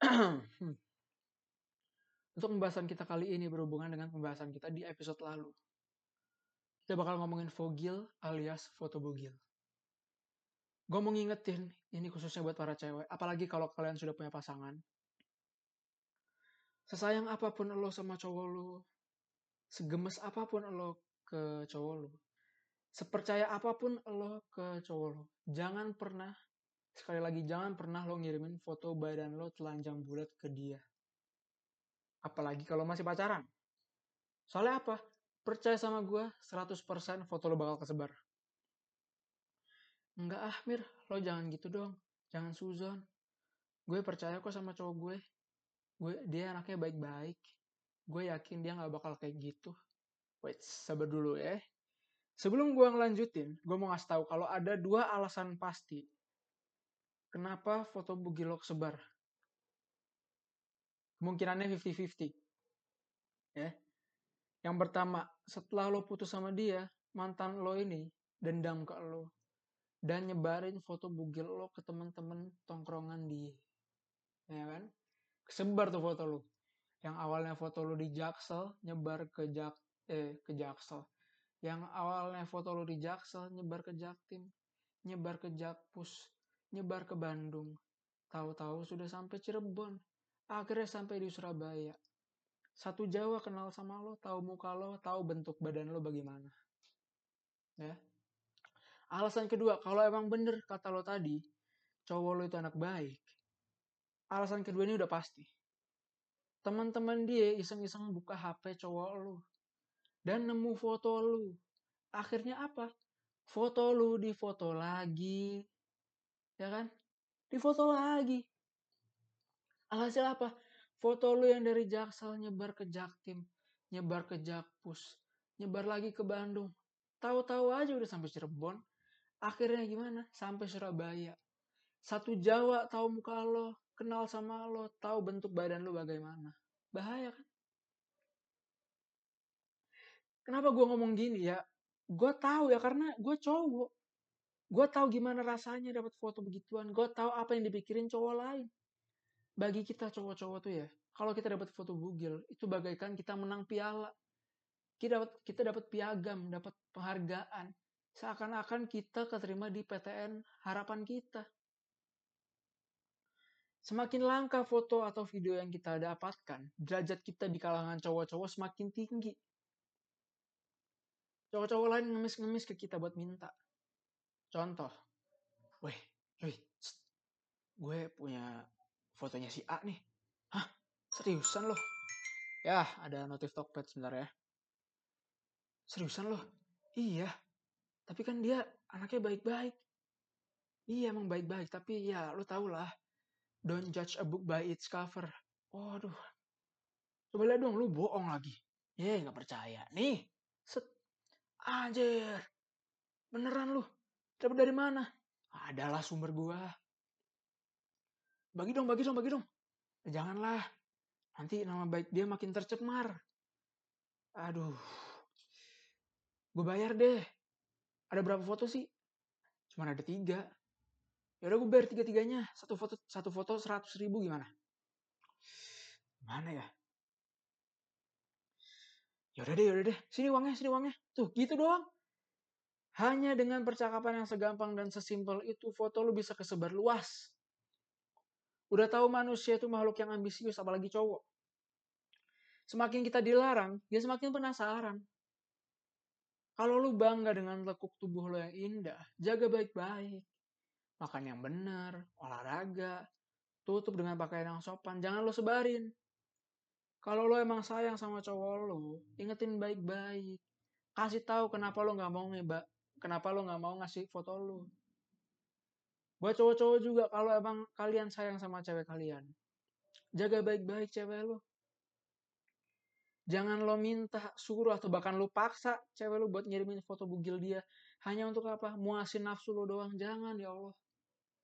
Hmm. Untuk pembahasan kita kali ini berhubungan dengan pembahasan kita di episode lalu. Kita bakal ngomongin fogil alias foto bugil. Gue mau ngingetin, ini khususnya buat para cewek, apalagi kalau kalian sudah punya pasangan. Sesayang apa pun lo sama cowok lo, segemes apa pun lo ke cowok lo, sepercaya apa pun lo ke cowok lo, jangan pernah, sekali lagi jangan pernah lo ngirimin foto badan lo telanjang bulat ke dia. Apalagi kalau masih pacaran. Soalnya apa? Percaya sama gue, 100% foto lo bakal kesebar. Enggak ah, Mir. Lo jangan gitu dong. Jangan suzon. Gue percaya kok sama cowok gue. gue dia anaknya baik-baik. Gue yakin dia gak bakal kayak gitu. Wait, sabar dulu ya. Sebelum gue ngelanjutin, gue mau ngasih tahu kalau ada dua alasan pasti kenapa foto bugil lo kesebar kemungkinannya 50-50. Ya. Yang pertama, setelah lo putus sama dia, mantan lo ini dendam ke lo dan nyebarin foto bugil lo ke temen-temen tongkrongan dia. Ya kan? Kesebar tuh foto lo. Yang awalnya foto lo di Jaksel nyebar ke Jak eh ke Jaksel. Yang awalnya foto lo di Jaksel nyebar ke Jaktim, nyebar ke Jakpus, nyebar ke Bandung. Tahu-tahu sudah sampai Cirebon, Akhirnya sampai di Surabaya. Satu Jawa kenal sama lo, tahu muka lo, tahu bentuk badan lo bagaimana. Ya. Alasan kedua, kalau emang bener kata lo tadi, cowok lo itu anak baik. Alasan kedua ini udah pasti. Teman-teman dia iseng-iseng buka HP cowok lo. Dan nemu foto lo. Akhirnya apa? Foto lo di foto lagi. Ya kan? Di foto lagi. Alhasil apa? Foto lu yang dari Jaksel nyebar ke Jaktim, nyebar ke Jakpus, nyebar lagi ke Bandung. Tahu-tahu aja udah sampai Cirebon. Akhirnya gimana? Sampai Surabaya. Satu Jawa tahu muka lo, kenal sama lo, tahu bentuk badan lo bagaimana. Bahaya kan? Kenapa gue ngomong gini ya? Gue tahu ya karena gue cowok. Gue tahu gimana rasanya dapat foto begituan. Gue tahu apa yang dipikirin cowok lain bagi kita cowok-cowok tuh ya, kalau kita dapat foto bugil, itu bagaikan kita menang piala. Kita dapat kita dapat piagam, dapat penghargaan. Seakan-akan kita keterima di PTN harapan kita. Semakin langka foto atau video yang kita dapatkan, derajat kita di kalangan cowok-cowok semakin tinggi. Cowok-cowok lain ngemis-ngemis ke kita buat minta. Contoh, weh, weh, gue punya fotonya si A nih. Hah? Seriusan loh? Ya, ada notif Tokped sebentar ya. Seriusan loh? Iya. Tapi kan dia anaknya baik-baik. Iya emang baik-baik, tapi ya lu tau lah. Don't judge a book by its cover. Waduh. Coba lihat dong, lu bohong lagi. Ya, nggak percaya. Nih, set. Anjir. Beneran lu. Dapat dari mana? Adalah sumber gua bagi dong, bagi dong, bagi dong. Janganlah. Nanti nama baik dia makin tercemar. Aduh. Gue bayar deh. Ada berapa foto sih? Cuma ada tiga. Ya udah gue bayar tiga-tiganya. Satu foto satu foto seratus ribu gimana? Mana ya? Ya udah deh, ya udah deh. Sini uangnya, sini uangnya. Tuh, gitu doang. Hanya dengan percakapan yang segampang dan sesimpel itu, foto lu bisa kesebar luas. Udah tahu manusia itu makhluk yang ambisius, apalagi cowok. Semakin kita dilarang, dia semakin penasaran. Kalau lu bangga dengan lekuk tubuh lo yang indah, jaga baik-baik. Makan yang benar, olahraga, tutup dengan pakaian yang sopan, jangan lo sebarin. Kalau lo emang sayang sama cowok lo, ingetin baik-baik. Kasih tahu kenapa lo nggak mau ngeba, kenapa lo nggak mau ngasih foto lo. Buat cowok-cowok juga kalau emang kalian sayang sama cewek kalian, jaga baik-baik cewek lo. Jangan lo minta, suruh atau bahkan lo paksa cewek lo buat ngirimin foto bugil dia. Hanya untuk apa? Muasin nafsu lo doang. Jangan ya Allah.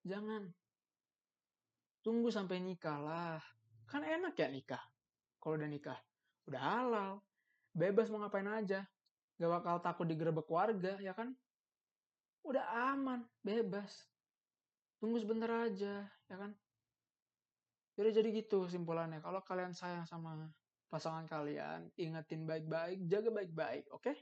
Jangan. Tunggu sampai nikah lah. Kan enak ya nikah. Kalau udah nikah. Udah halal. Bebas mau ngapain aja. Gak bakal takut digerebek warga ya kan. Udah aman. Bebas tunggu sebentar aja ya kan Jadi jadi gitu simpulannya. Kalau kalian sayang sama pasangan kalian, ingetin baik-baik, jaga baik-baik, oke? Okay?